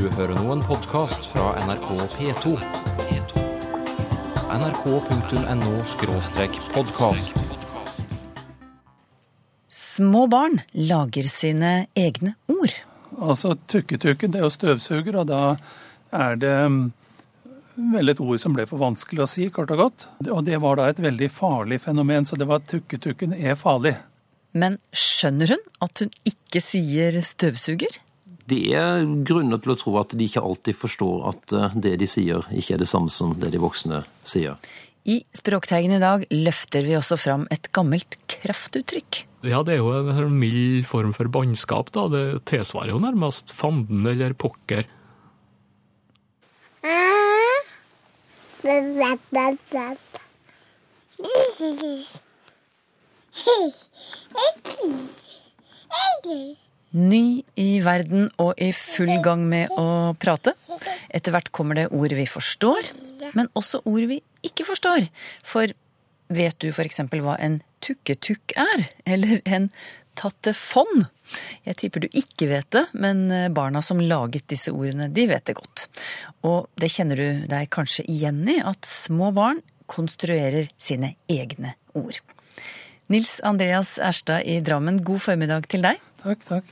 Du hører nå en podkast fra NRK P2. nrk.no-podkast. Små barn lager sine egne ord. Altså tukketukken, det er jo støvsuger, og da er det mm, vel et ord som ble for vanskelig å si, kort og godt. Og det var da et veldig farlig fenomen, så det var tukketukken er farlig. Men skjønner hun at hun ikke sier støvsuger? Det er grunner til å tro at de ikke alltid forstår at eh, det de sier, ikke er det samme som det de voksne sier. I Språkteigen i dag løfter vi også fram et gammelt kraftuttrykk. Ja, det er jo en sånn mild form for bannskap, da. Det tilsvarer jo nærmest fanden eller pokker. Ny i verden og i full gang med å prate. Etter hvert kommer det ord vi forstår, men også ord vi ikke forstår. For vet du f.eks. hva en tukketukk er? Eller en tattefond? Jeg tipper du ikke vet det, men barna som laget disse ordene, de vet det godt. Og det kjenner du deg kanskje igjen i, at små barn konstruerer sine egne ord. Nils Andreas Erstad i Drammen, god formiddag til deg. Takk, takk.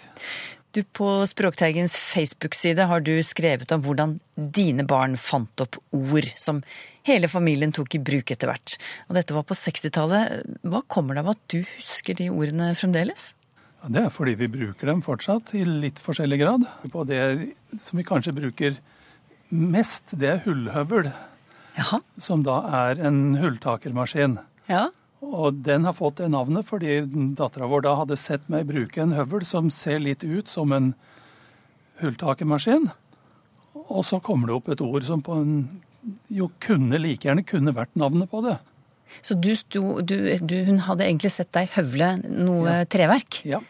Du På Språkteigens Facebook-side har du skrevet om hvordan dine barn fant opp ord som hele familien tok i bruk etter hvert. Og dette var på 60-tallet. Hva kommer det av at du husker de ordene fremdeles? Ja, det er fordi vi bruker dem fortsatt, i litt forskjellig grad. På det som vi kanskje bruker mest, det er hullhøvel, Jaha. som da er en hulltakermaskin. Ja. Og den har fått det navnet fordi dattera vår da hadde sett meg bruke en høvel som ser litt ut som en hulltakermaskin. Og så kommer det opp et ord som på en, jo kunne like gjerne kunne vært navnet på det. Så du sto, du, du, hun hadde egentlig sett deg høvle noe treverk? Ja.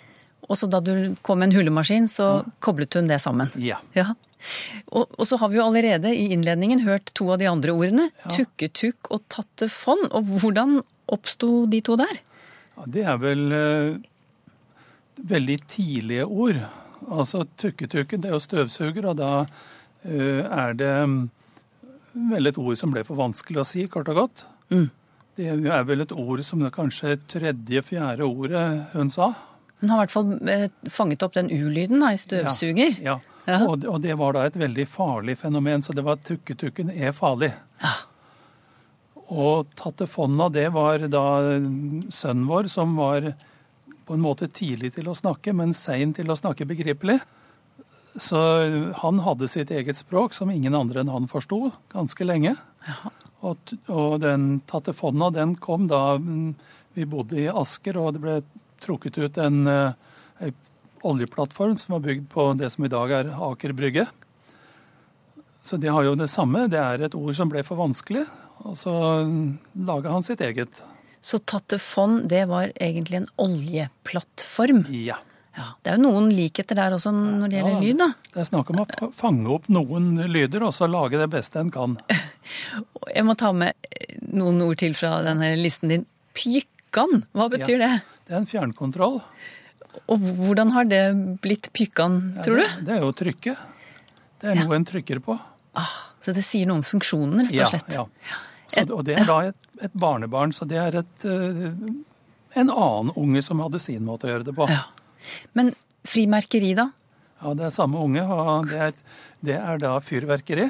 Og så da du kom med en hullemaskin, så koblet hun det sammen? Ja. Ja. Og, og så har vi jo allerede i innledningen hørt to av de andre ordene. Tukketukk og tattefond. Og hvordan oppsto de to der? Ja, det er vel eh, veldig tidlige ord. Altså tukketukken, det er jo støvsuger, og da eh, er det mm, vel et ord som ble for vanskelig å si, kort og godt. Mm. Det er vel et ord som det kanskje tredje-fjerde ordet hun sa. Hun har i hvert fall eh, fanget opp den u-lyden i støvsuger. Ja. Ja. Og, og det var da et veldig farlig fenomen, så det var tukketukken er farlig. Ja. Og tattefonna, det var da sønnen vår som var på en måte tidlig til å snakke, men sein til å snakke begripelig. Så han hadde sitt eget språk som ingen andre enn han forsto, ganske lenge. Og, og den tattefonna, den kom da mm, vi bodde i Asker, og det ble trukket ut en, eh, en oljeplattform som var bygd på det som i dag er Aker Brygge. Så det har jo det samme. Det er et ord som ble for vanskelig, og så laga han sitt eget. Så tattefond, det var egentlig en oljeplattform. Ja. Ja, Det er jo noen likheter der også når det gjelder Ja, lyd, da. Det er snakk om å fange opp noen lyder, og så lage det beste en kan. Jeg må ta med eh, noen ord til fra denne listen din. Pykkan, hva betyr det? Det er en fjernkontroll. Og hvordan har det blitt pykkan, Ja, tror det, du? det er jo trykket. Det er Ja. noe en trykker på. Ah, så det sier noe om funksjonen, rett og slett. ja. Så, og det er da et, et barnebarn, så det er et, eh, en annen unge som hadde sin måte å gjøre det på. Ja. Men frimerkeri, da? Ja, det er samme unge, og det er, det er da fyrverkeri.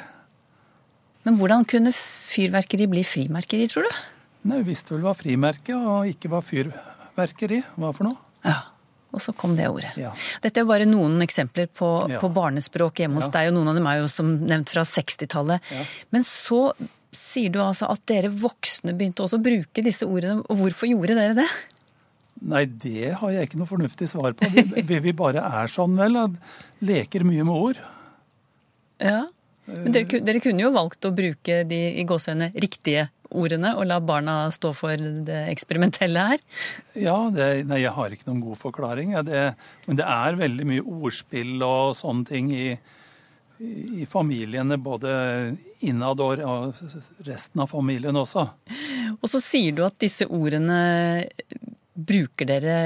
Men hvordan kunne fyrverkeri bli frimerkeri, tror du? Nei, vi visste vel hva frimerke og ikke hva fyrverkeri var for noe. Ja. Og så kom det ordet. Ja. Dette er jo bare noen eksempler på, Ja. på barnespråk hjemme hos Ja. deg, og noen av dem er jo som nevnt fra 60-tallet. Ja. Men så sier du altså at dere voksne begynte også å bruke disse ordene. Og hvorfor gjorde dere det? Nei, det har jeg ikke noe fornuftig svar på. Vi, vi, bare er sånn, vel. at Leker mye med ord. Ja. Men dere, dere kunne jo valgt å bruke de i gåseøyne riktige ordene og la barna stå for det eksperimentelle her. Ja, det, nei, jeg har ikke noen god forklaring. Ja, det, men det er veldig mye ordspill og sånne ting i, i familiene, både innad og resten av familien også. Og så sier du at disse ordene bruker dere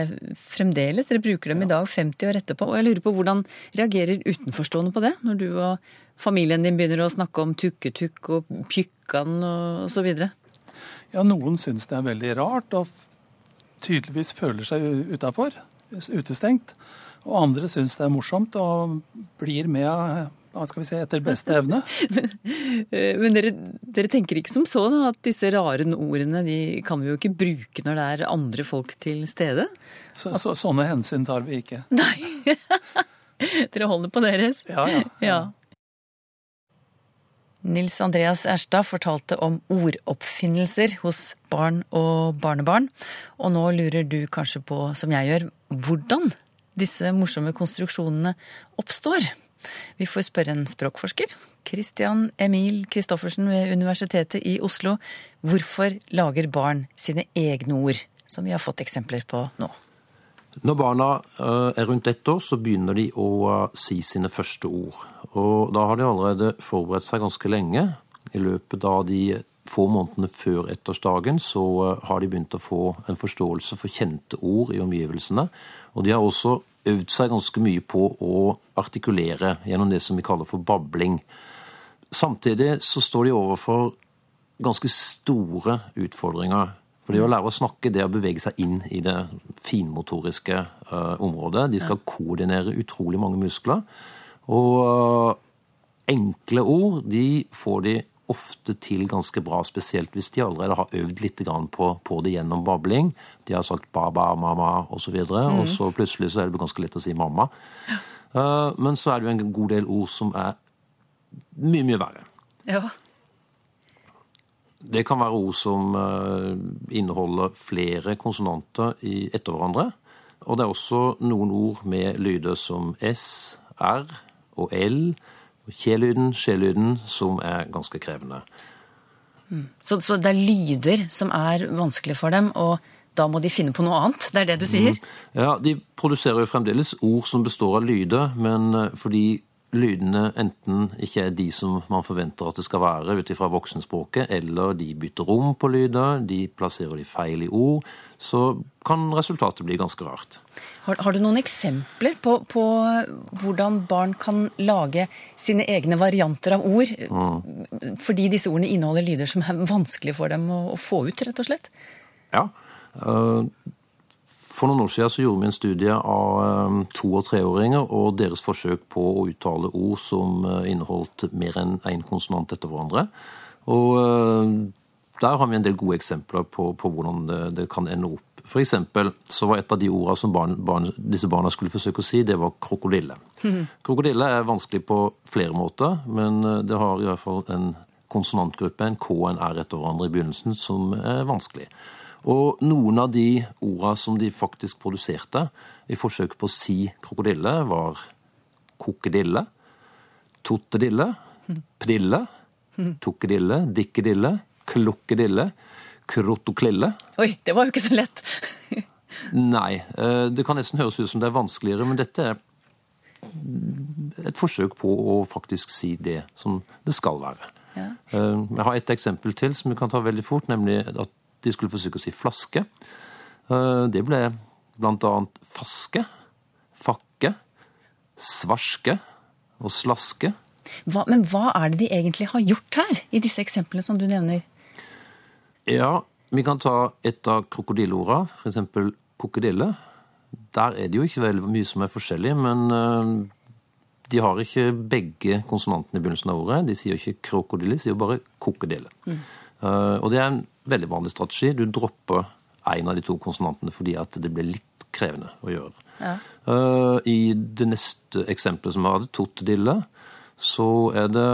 fremdeles. Dere bruker dem i dag 50 år etterpå. Og jeg lurer på hvordan reagerer utenforstående på det, når du og familien din begynner å snakke om tukketukk og pjukkan og så videre? Ja, noen syns det er veldig rart og tydeligvis føler seg utafor, utestengt. Og andre syns det er morsomt og blir med hva skal vi si, etter beste evne. men, Men dere, dere tenker ikke som så da, at disse rare ordene de kan vi jo ikke bruke når det er andre folk til stede? Så, så, sånne hensyn tar vi ikke. Nei. dere holder på deres? Ja, ja. Ja. Nils Andreas Erstad fortalte om ordoppfinnelser hos barn og barnebarn. Og nå lurer du kanskje på, som jeg gjør, hvordan disse morsomme konstruksjonene oppstår. Vi får spørre en språkforsker, Christian Emil Christoffersen ved Universitetet i Oslo, hvorfor lager barn sine egne ord, som vi har fått eksempler på nå. Når barna eh, er rundt ett år, så begynner de å eh, si sine første ord. Og da har de allerede forberedt seg ganske lenge. I løpet av de få månedene før ettårsdagen så eh, har de begynt å få en forståelse for kjente ord i omgivelsene. Og de har også øvd seg ganske mye på å artikulere gjennom det som vi kaller for babling. Samtidig så står de overfor ganske store utfordringer. For det å lære å snakke, det å bevege seg inn i det finmotoriske uh, området. De skal koordinere utrolig mange muskler. Og uh, enkle ord, de får de ofte til ganske bra, spesielt hvis de allerede har øvd litt grann på, på det gjennom babling. De har sagt baba, mamma osv., og, så og så plutselig så er det ganske lett å si mamma. Uh, men så er det jo en god del ord som er mye, mye verre. Ja. Det kan være ord som eh, inneholder flere konsonanter etter hverandre. Og det er også noen ord med lyder som S, R og L, Kjelyden, skjelyden, som er ganske krevende. Så, så det er lyder som er vanskelig for dem, og da må de finne på noe annet? Det er det du sier? Ja, De produserer jo fremdeles ord som består av lyder, men eh, fordi lydene enten ikke er de som man forventer at det skal være ut ifra voksenspråket, eller de bytter rom på lyder, de plasserer de feil i ord, så kan resultatet bli ganske rart. Har, har du noen eksempler på, på hvordan barn kan lage sine egne varianter av ord? Fordi disse ordene inneholder lyder som er vanskelig for dem å, å få ut, rett og slett? Ja. eh, For noen år siden så gjorde vi en studie av eh, to- og treåringer og deres forsøk på å uttale ord som eh, inneholdt mer enn én konsonant etter hverandre. Og eh, der har vi en del gode eksempler på, på hvordan det, det kan ende opp. For eksempel så var et av de ordene som barn, barn, disse barna skulle forsøke å si, det var krokodille. Krokodille er vanskelig på flere måter, men eh, det har i hvert fall en konsonantgruppe, en K og en R etter hverandre i begynnelsen, som er vanskelig. Og noen av de ordene som de faktisk produserte i forsøket på å si krokodille, var kokedille, tottedille, pdille, tokkedille, dikkedille, klokkedille, krotoklille. Oi, det var jo ikke så lett. Nei, eh, det kan nesten høres ut som det er vanskeligere, men dette er et forsøk på å faktisk si det som det skal være. Ja. Eh, Jeg har et eksempel til som vi kan ta veldig fort, nemlig at de skulle forsøke å si flaske. Eh, Det ble blant annet faske, fakke, svarske og slaske. Hva, men hva er det de egentlig har gjort her, i disse eksemplene som du nevner? Ja, vi kan ta et av krokodilleorda, f.eks. krokodille. Der er det jo ikke veldig mye som er forskjellig, men eh, de har ikke begge konsonantene i begynnelsen av ordet. De sier ikke krokodille, de sier bare kokedille. Mm. Og det er en veldig vanlig strategi. Du dropper en av de to konsonantene fordi at det blir litt krevende å gjøre det. Eh, I det neste eksempelet som vi hadde, tottedille, så er det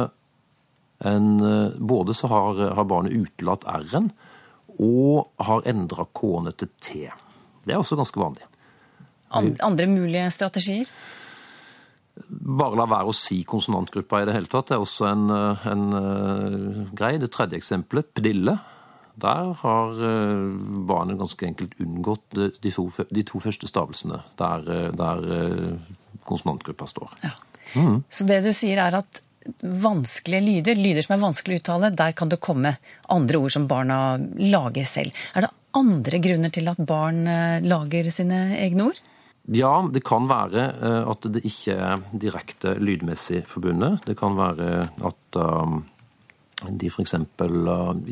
en uh, Både så har, har barnet utelatt r-en og har endra k-ene til t. Det er også ganske vanlig. Andre mulige strategier? Bare la være å si konsonantgruppa i det hele tatt. Det er også en, eh, en grei. Det tredje eksempelet, pedille. Der har eh, barnet ganske enkelt unngått de, to, de to første stavelsene der, eh, der eh, konsonantgruppa står. Så det du sier er at vanskelige lyder, lyder som er vanskelig å uttale, der kan det komme andre ord som barna lager selv. Er det andre grunner til at barn lager sine egne ord? Ja, det kan være at det ikke er direkte lydmessig forbundet. Det kan være at de f.eks.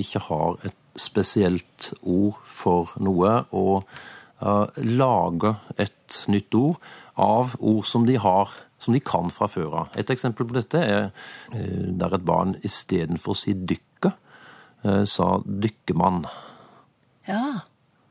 Ikke har et spesielt ord for noe, og uh, lager et nytt ord av ord som de har som de kan fra før av. Et eksempel på dette er uh, der et barn istedenfor å si 'dykke', uh, sa 'dykkemann'. Ja,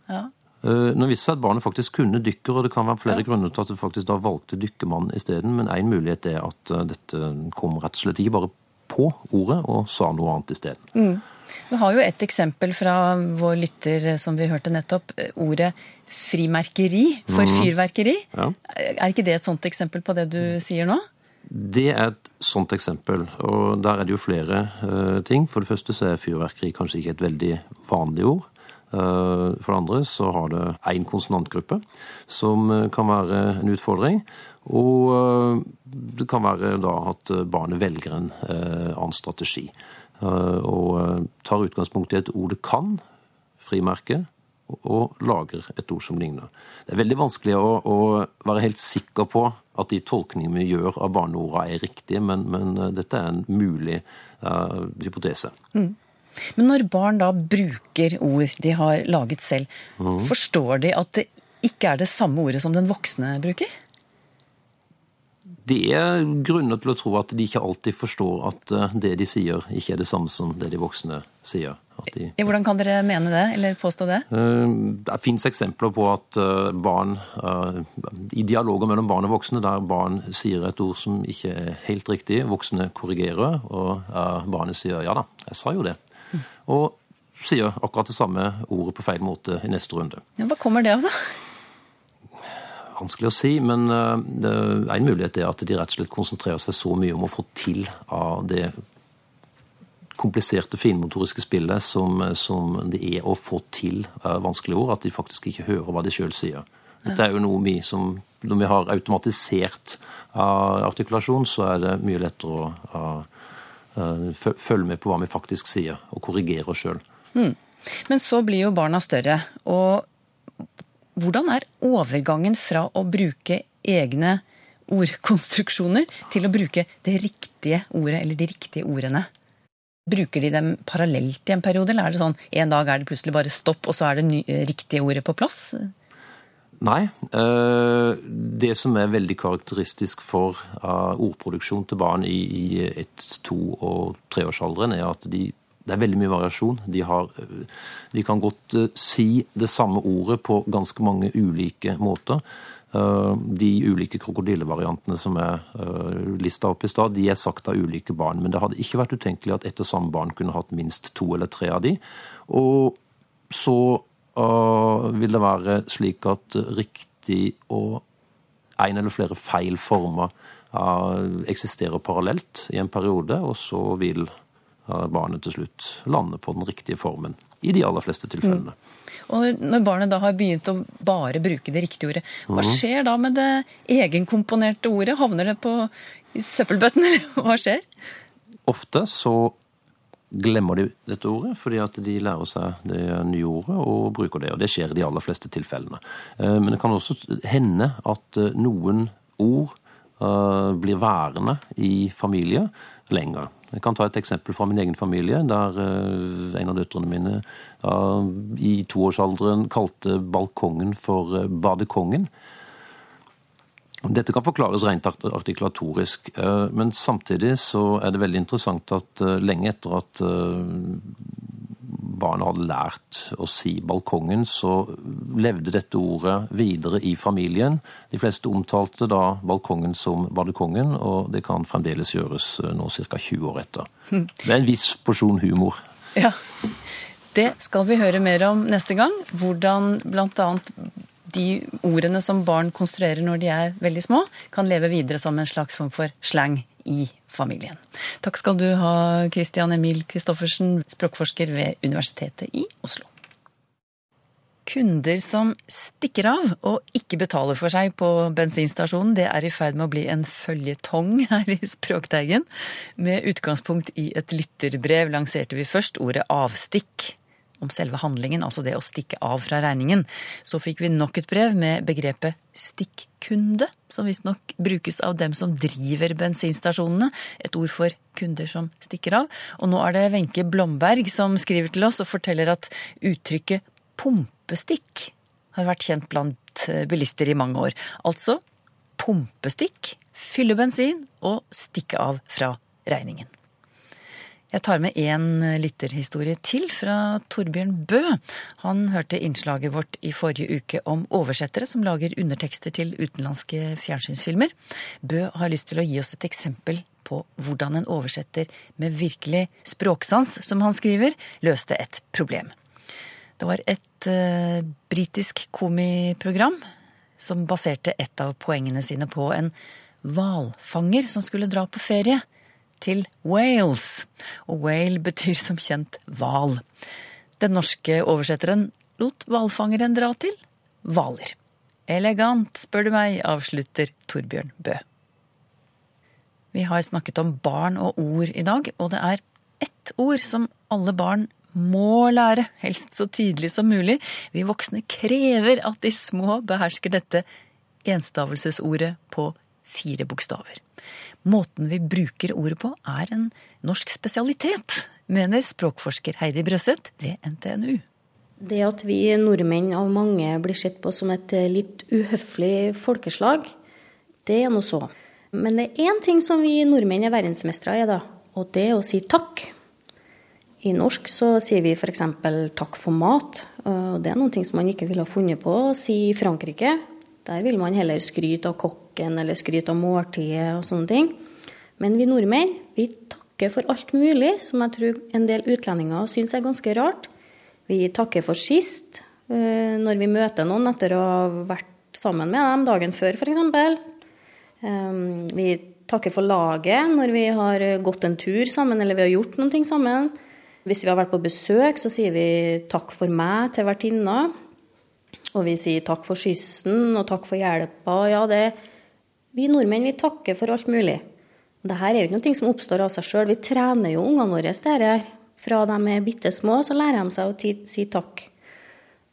ja. Eh, Nå viste det seg at barnet faktisk kunne dykker, og det kan være flere grunner til at det faktisk da valgte dykkermann isteden, men én mulighet er at eh, dette kom rett og slett ikke bare på ordet og sa noe annet isteden. Vi har jo et eksempel fra vår lytter som vi hørte nettopp. Ordet frimerkeri for fyrverkeri. Ja. Er ikke det et sånt eksempel på det du sier nå? Det er et sånt eksempel, og der er det jo flere uh, ting. For det første så er fyrverkeri kanskje ikke et veldig vanlig ord. Eh, for det andre så har det én konsonantgruppe, som eh, kan være en utfordring. Og det kan være da at barnet velger en annen strategi. Eh, Og eh, tar utgangspunkt i et ord det kan, frimerke, og lager et ord som ligner. Det er veldig vanskelig å, å være helt sikker på at de tolkningene vi gjør av barneordene er riktige, men, men eh, dette er en mulig uh, hypotese. Men når barn da bruker ord de har laget selv, forstår de at det ikke er det samme ordet som den voksne bruker? Det er grunner til å tro at de ikke alltid forstår at eh, det de sier, ikke er det samme som det de voksne sier. De, Ja, Hvordan kan dere mene det, eller påstå det? Eh, Det fins eksempler på at eh, barn, i dialoger mellom barn og voksne, der barn sier et ord som ikke er helt riktig, voksne korrigerer, og barnet sier 'ja da, jeg sa jo det'. Og sier akkurat det samme ordet på feil måte i neste runde. Ja, hva kommer det av, da? Vanskelig å si, men eh, en mulighet er at de rett og slett konsentrerer seg så mye om å få til av det kompliserte finmotoriske spillet som, som det er å få til eh, vanskelige ord, at de faktisk ikke hører hva de sjøl sier. Dette er jo noe vi som Når vi har automatisert eh, artikulasjon, så er det mye lettere å følge med på hva vi faktisk sier, og korrigere oss sjøl. Men så blir jo barna større, og hvordan er overgangen fra å bruke egne ordkonstruksjoner til å bruke det riktige ordet, eller de riktige ordene? Bruker de dem parallelt i en periode, eller er det sånn en dag er det plutselig bare stopp, og så er det ny, riktige ordet på plass? Nei. eh, Det som er veldig karakteristisk for eh, ordproduksjon til barn i, ett-, to- og treårsalderen, er at de, det er veldig mye variasjon. De, har, de kan godt eh, si det samme ordet på ganske mange ulike måter. Eh, De ulike krokodillevariantene som er eh, lista opp i stad, de er sagt av ulike barn. Men det hadde ikke vært utenkelig at ett og samme barn kunne hatt minst to eller tre av de. Og så uh, vil det være slik at riktig og en eller flere feil former uh, eksisterer parallelt i en periode, og så vil barnet til slutt lande på den riktige formen. I de aller fleste tilfellene. Og når barnet da har begynt å bare bruke det riktige ordet, hva skjer da med det egenkomponerte ordet? Havner det på søppelbøtten, eller hva skjer? Ofte så glemmer de dette ordet, fordi at de lærer seg det nye ordet og bruker det. Og det skjer i de aller fleste tilfellene. Eh, Men det kan også hende at eh, noen ord blir værende i familie lenger. Jeg kan ta et eksempel fra min egen familie, der eh, en av døtrene mine eh, i toårsalderen kalte balkongen for eh, badekongen. Dette kan forklares rent art- artikulatorisk, eh, men samtidig så er det veldig interessant at eh, lenge etter at barnet hadde lært å si balkongen, så levde dette ordet videre i familien. De fleste omtalte da balkongen som badekongen, og det kan fremdeles gjøres eh, nå ca. 20 år etter. Er en viss porsjon humor. Ja, det skal vi høre mer om neste gang. Hvordan bl.a. de ordene som barn konstruerer når de er veldig små, kan leve videre som en slags form for slang i familien. Takk skal du ha, Christian Emil Christoffersen, språkforsker ved Universitetet i Oslo. Kunder som stikker av og ikke betaler for seg på bensinstasjonen, det er i ferd med å bli en føljetong her i Språkteigen. Med utgangspunkt i et lytterbrev lanserte vi først ordet avstikk. Om selve handlingen, altså det å stikke av fra regningen. Så fikk vi nok et brev med begrepet stikkunde, som visstnok brukes av dem som driver bensinstasjonene. Et ord for kunder som stikker av. Og nå er det Wenche Blomberg som skriver til oss og forteller at uttrykket pumpestikk har vært kjent blant eh, bilister i mange år. Altså pumpestikk, fylle bensin og stikke av fra regningen. Jeg tar med én lytterhistorie til fra Torbjørn Bø. Han hørte innslaget vårt i forrige uke om oversettere som lager undertekster til utenlandske fjernsynsfilmer. Bø har lyst til å gi oss et eksempel på hvordan en oversetter med virkelig språksans, som han skriver, løste et problem. Det var et uh, britisk komiprogram som baserte et av poengene sine på en hvalfanger som skulle dra på ferie til Wales. Og whale betyr som kjent hval. Den norske oversetteren lot hvalfangeren dra til hvaler. Elegant, spør du meg, avslutter Torbjørn Bø. Vi har snakket om barn og ord i dag, og det er ett ord som alle barn må lære, helst så tidlig som mulig. Vi voksne krever at de små behersker dette enstavelsesordet på fire bokstaver. Måten vi bruker ordet på er en norsk spesialitet, mener språkforsker Heidi Brøseth ved NTNU. Det at vi nordmenn av mange blir sett på som et litt uhøflig folkeslag, det er nå så. Men det er én ting som vi nordmenn er verdensmestere i, da, og det er å si takk. I norsk så sier vi f.eks. takk for mat. og Det er noe som man ikke ville ha funnet på å si i Frankrike. Der vil man heller skryte av kokken eller skryte av måltidet og sånne ting. Men vi nordmenn vi takker for alt mulig, som jeg tror en del utlendinger syns er ganske rart. Vi takker for sist, eh, når vi møter noen etter å ha vært sammen med dem dagen før, f.eks. Ehm, vi takker for laget når vi har gått en tur sammen eller vi har gjort noe sammen. Hvis vi har vært på besøk, så sier vi takk for meg til vertinna. Og vi sier takk for skyssen og takk for hjelpa. Ja, det Vi nordmenn vi takker for alt mulig. Og dette er jo ikke noe som oppstår av seg sjøl. Vi trener jo ungene våre til dette. Fra de er bitte små, så lærer de seg å si takk.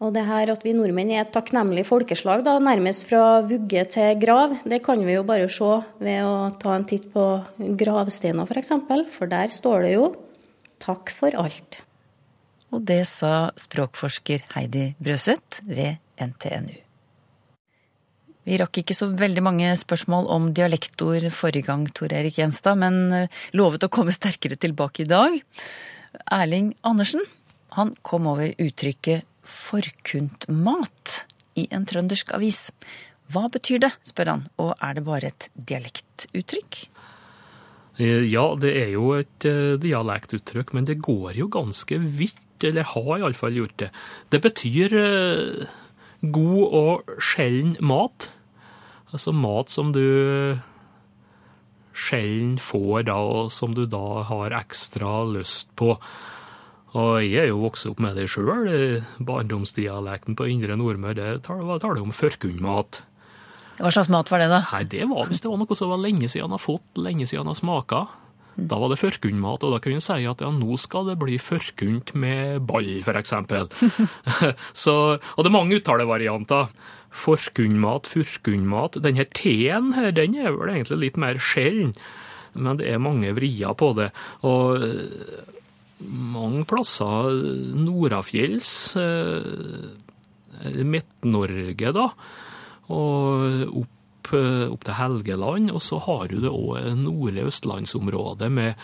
Og det her at vi nordmenn er et takknemlig folkeslag, da, nærmest fra vugge til grav, det kan vi jo bare se ved å ta en titt på gravsteiner, f.eks. For, for der står det jo Takk for alt. Og det sa språkforsker Heidi Brøseth ved NTNU. Vi rakk ikke så veldig mange spørsmål om dialektord forrige gang, Tor Erik Gjenstad, men eh, lovet å komme sterkere tilbake i dag. Erling Andersen han kom over uttrykket forkuntmat i en trøndersk avis. Hva betyr det, spør han, og er det bare et dialektuttrykk? Eh, ja, det er jo et uh, dialektuttrykk, men det går jo ganske vidt, eller har iallfall gjort det. Det betyr god og sjelden mat. Altså mat som du sjelden får da, og som du da har ekstra lyst på. Og jeg er jo vokst opp med det sjøl. Barndomsdialekten på Indre Nordmøre, der taler det om førkundmat. Hva slags mat var det, da? Nei, Det var hvis det var noe som var lenge siden han har fått, lenge siden han har smaka. Da var det førkundmat, og da kunne jeg si at ja, nå skal det bli førkunt med ball, f.eks. og det er mange uttalevarianter. Forkunnmat, furkunnmat. Denne T-en her, den er vel egentlig litt mer sjelden, men det er mange vrier på det. Og eh, mange plasser nordafjells, eh, Midt-Norge, da og opp, eh, opp til Helgeland. Og så har du det òg nordlige østlandsområdet med,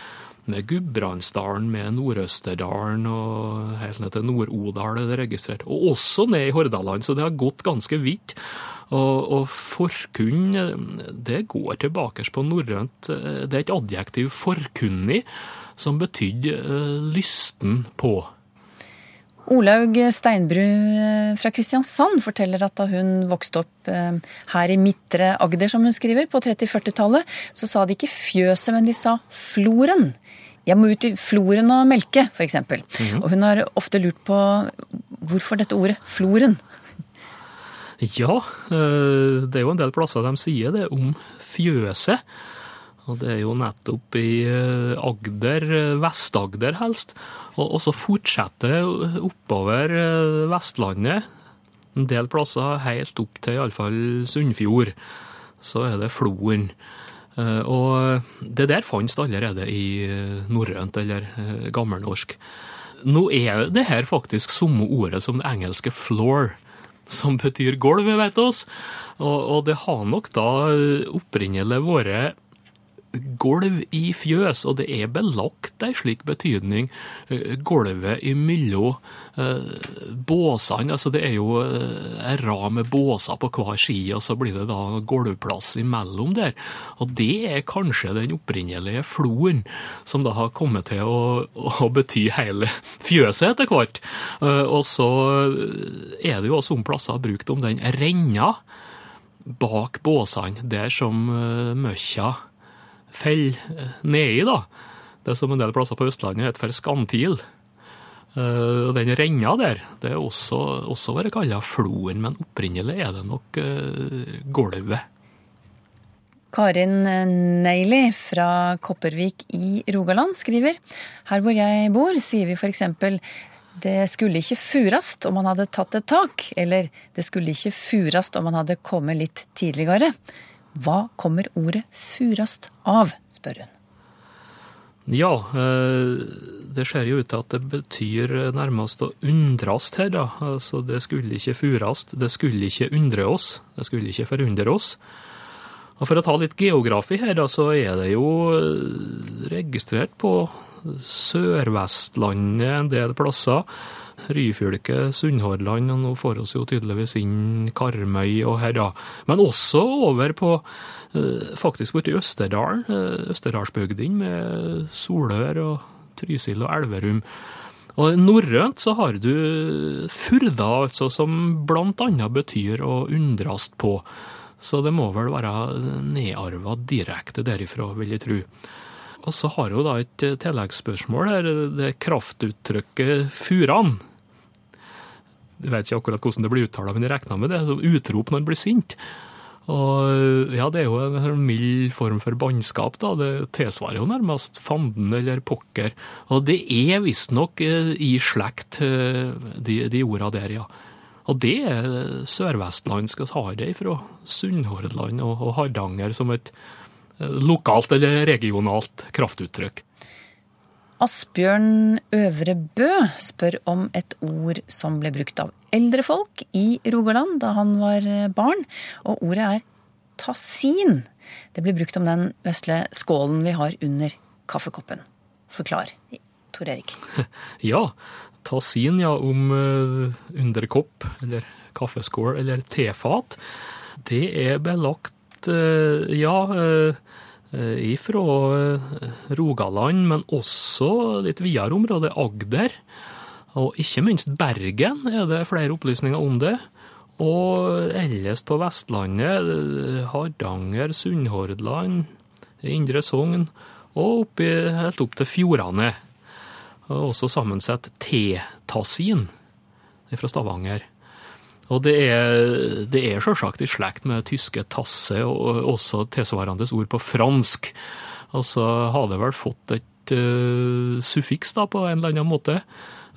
med Gudbrandsdalen, med Nord-Østerdalen og helt ned til Nord-Odal er det registrert. Og også ned i Hordaland, så det har gått ganske vidt. Og, og forkunn, det går tilbake på norrønt. Det er et adjektiv forkunnig, som betydde uh, lysten på. Olaug Steinbru eh, fra Kristiansand forteller at da hun vokste opp eh, her i Midtre Agder, som hun skriver, på 30-40-tallet, så sa de ikke fjøset, men de sa floren. Jeg må ut i floren og melke, f.eks. Og hun har ofte lurt på hvorfor dette ordet floren. Ja, eh, det er jo en del plasser de sier det om fjøset. Og det er jo nettopp i eh, Agder, eh, Vest-Agder helst. Og så fortsetter oppover eh, Vestlandet. En del plasser helt opp til iallfall Sunnfjord. Så er det Floen. Og det der fantes allerede i norrønt eller gammelnorsk. Nå er det her faktisk samme ordet som det engelske floor, som betyr gulv, vet oss. Og, og det har nok da opprinnelig vært gulv i fjøs, og det er belagt ei slik betydning. eh, Gulvet imellom eh, båsene, altså det er jo eh, en rad med båser på hver side, og så blir det da gulvplass imellom der. Og det er kanskje den opprinnelige floen, som da har kommet til å, å bety hele fjøset etter hvert. Og så er det jo også om plasser brukt om den renna bak båsene, der som møkkja faller eh, nedi, da. Det som en del plasser på Østlandet heter for skantil. Eh, Og den renna der, det er også, også vært kalla floen, men opprinnelig er det nok uh, gulvet. Karin Neili fra Kopervik i Rogaland skriver her hvor jeg bor, sier vi f.eks. det skulle ikke furast om man hadde tatt et tak, eller det skulle ikke furast om man hadde kommet litt tidligere. Hva kommer ordet furast av, spør hun. Ja, eh, det ser jo ut til at det betyr nærmest å undrast her, da. Altså, det skulle ikke furast, det skulle ikke undre oss, det skulle ikke forundre oss. Og For å ta litt geografi her, da, så er det jo eh, registrert på Sør-Vestlandet en del plasser. Ryfylke, Sunnhordland, og nå får oss jo tydeligvis inn Karmøy og her, da. Men også over på eh, faktisk borti Østerdalen, eh, Østerdalsbygdene med Solør og Trysil og Elverum. Og norrønt så har du furda, altså, som blant annet betyr å undrast på. Så det må vel være nedarva direkte derifra, vil jeg tro. Og så har hun da et tilleggsspørsmål her, det kraftuttrykket furan. Jeg vet ikke akkurat hvordan det blir uttalt, men jeg regna med det utrop når en blir sint. Og ja, det er jo en sånn mild form for bannskap. Det tilsvarer jo nærmest fanden eller pokker. Og det er visstnok eh, i slekt, eh, de, de orda der, ja. Og det er sørvestlandsk. Vi har det fra Sunnhordland og, og Hardanger som et eh, lokalt eller regionalt kraftuttrykk. Asbjørn Øvrebø spør om et ord som ble brukt av eldre folk i Rogaland da han var barn, og ordet er tassin. Det blir brukt om den vesle skålen vi har under kaffekoppen. Forklar, Tor Erik. Ja, tassin, ja, om uh, underkopp, eller kaffeskål, eller tefat. Det er belagt, uh, ja, uh, ifra Rogaland, men også litt videre område, Agder. Og ikke minst Bergen er det flere opplysninger om det. Og ellers på Vestlandet, Hardanger, Sunnhordland, Indre Sogn, og oppi, helt opp til Fjordane. Og også sammensett T-tassin fra Stavanger. Og det er, det er selvsagt i slekt med tyske tasse og også tilsvarende ord på fransk. Altså har det vel fått et uh, suffiks da, på en eller annen måte,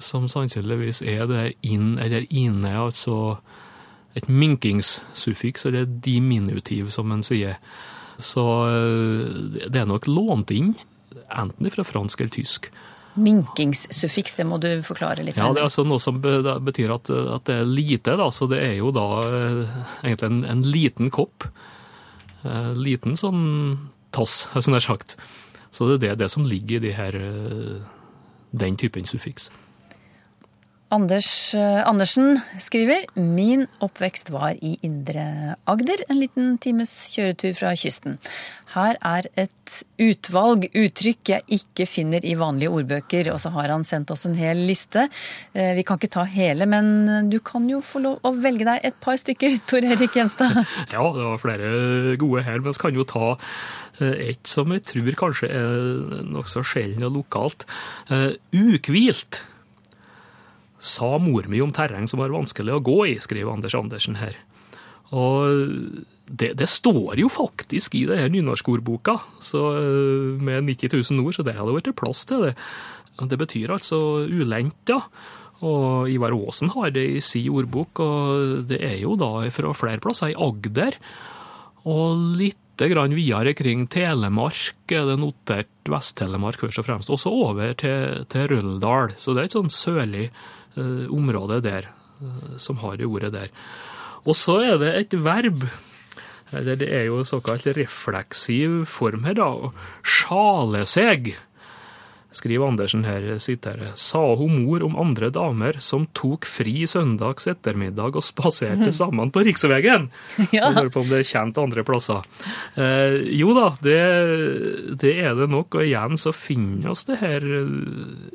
som sannsynligvis er det in eller ine, altså et minkingssuffiks, eller diminutiv, som en sier. Så uh, det er nok lånt inn, enten fra fransk eller tysk. Minkingsuffiks, det må du forklare litt Ja, det er altså noe som betyr at, at det er lite, da, så det er jo da eh, egentlig en, en liten kopp. Eh, liten sånn tass, som det er sagt. Så det er det, det som ligger i de her, eh, den typen suffiks. Anders eh, Andersen skriver Min oppvekst var i Indre Agder, en liten times kjøretur fra kysten. Her er et utvalg uttrykk jeg ikke finner i vanlige ordbøker. Og så har han sendt oss en hel liste. Eh, Vi kan ikke ta hele, men du kan jo få lov å velge deg et par stykker, Tor Erik Gjenstad. Ja, det var flere gode her, men vi kan jo ta eh, et som jeg tror kanskje er nokså sjelden og lokalt. Ukvilt sa mor mi om terreng som var vanskelig å gå i, skriver Anders Andersen her. Og det, det står jo faktisk i det her nynorskordboka, så eh, med 90 000 ord, så der hadde det vært plass til det. Det betyr altså ulendt, ja. Og Ivar Aasen har det i si ordbok, og det er jo da fra flere plasser i Agder. Og litt grann videre kring Telemark er det notert Vest-Telemark først og fremst. Også over til, til Røldal, så det er et sånn sørlig eh, område der eh, som har det ordet der. Og så er det et verb. Det er jo såkalt refleksiv form her, da. Sjale seg skriver Andersen her, siterer, sa hun mor om andre damer som tok fri søndags ettermiddag og spaserte sammen på riksveien. Ja. Jeg lurer på om det er kjent andre plasser. Eh, jo da, det, det er det nok, og igjen så finner oss det her eh,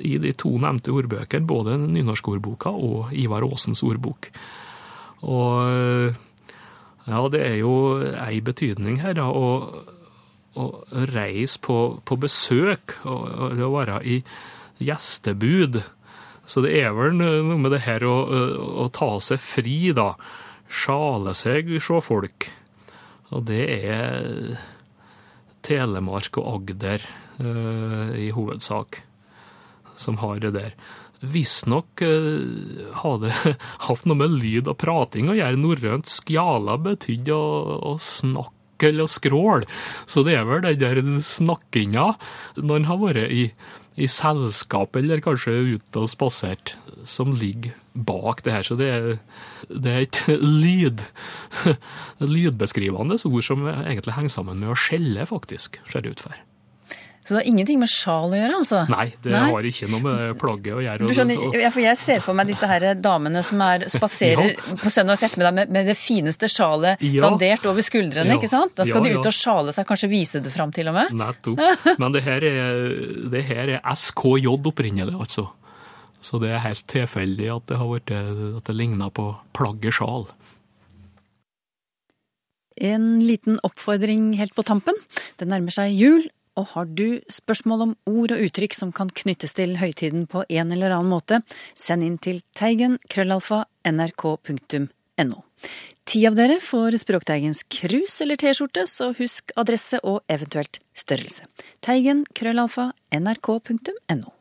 i de to nevnte ordbøkene, både nynorskordboka og Ivar Aasens ordbok. Og eh, ja, det er jo ei betydning her, da. og å reise på, på besøk og, og være i gjestebud. Så det er vel noe med det her å, å ta seg fri, da. Sjale seg sjåfolk. Og det er Telemark og Agder uh, i hovedsak som har det der. Visstnok uh, har det hatt noe med lyd og prating å gjøre. Norrønt skjala betydde å, å snakke eller å skråle. Så det er vel den der snakkinga når en har vært i, i selskap eller kanskje ute og spasert, som ligger bak det her. Så det er, det er et lyd, lydbeskrivende ord som egentlig henger sammen med å skjelle, faktisk, ser det ut for. Så det har ingenting med sjal å gjøre, altså? Nei, det Nei. har ikke noe med plagget å gjøre. Du skjønner, ja, for Jeg ser for meg disse her damene som er, spaserer på søndags ettermiddag med, med det fineste sjalet Ja. dandert over skuldrene. Ja. ikke sant? Da skal Ja, de ja. ut og sjale seg, kanskje vise det fram til og med. Nettopp. Men det her er, det her er SKJ opprinnelig, altså. Så det er helt tilfeldig at det har vært, at det ligner på plagget sjal. En liten oppfordring helt på tampen. Det nærmer seg jul, og har du spørsmål om ord og uttrykk som kan knyttes til høytiden på en eller annen måte, send inn til teigen krøllalfa nrk.no. Ti av dere får Språkteigens krus eller T-skjorte, så husk adresse og eventuelt størrelse. Teigen krøllalfa nrk.no.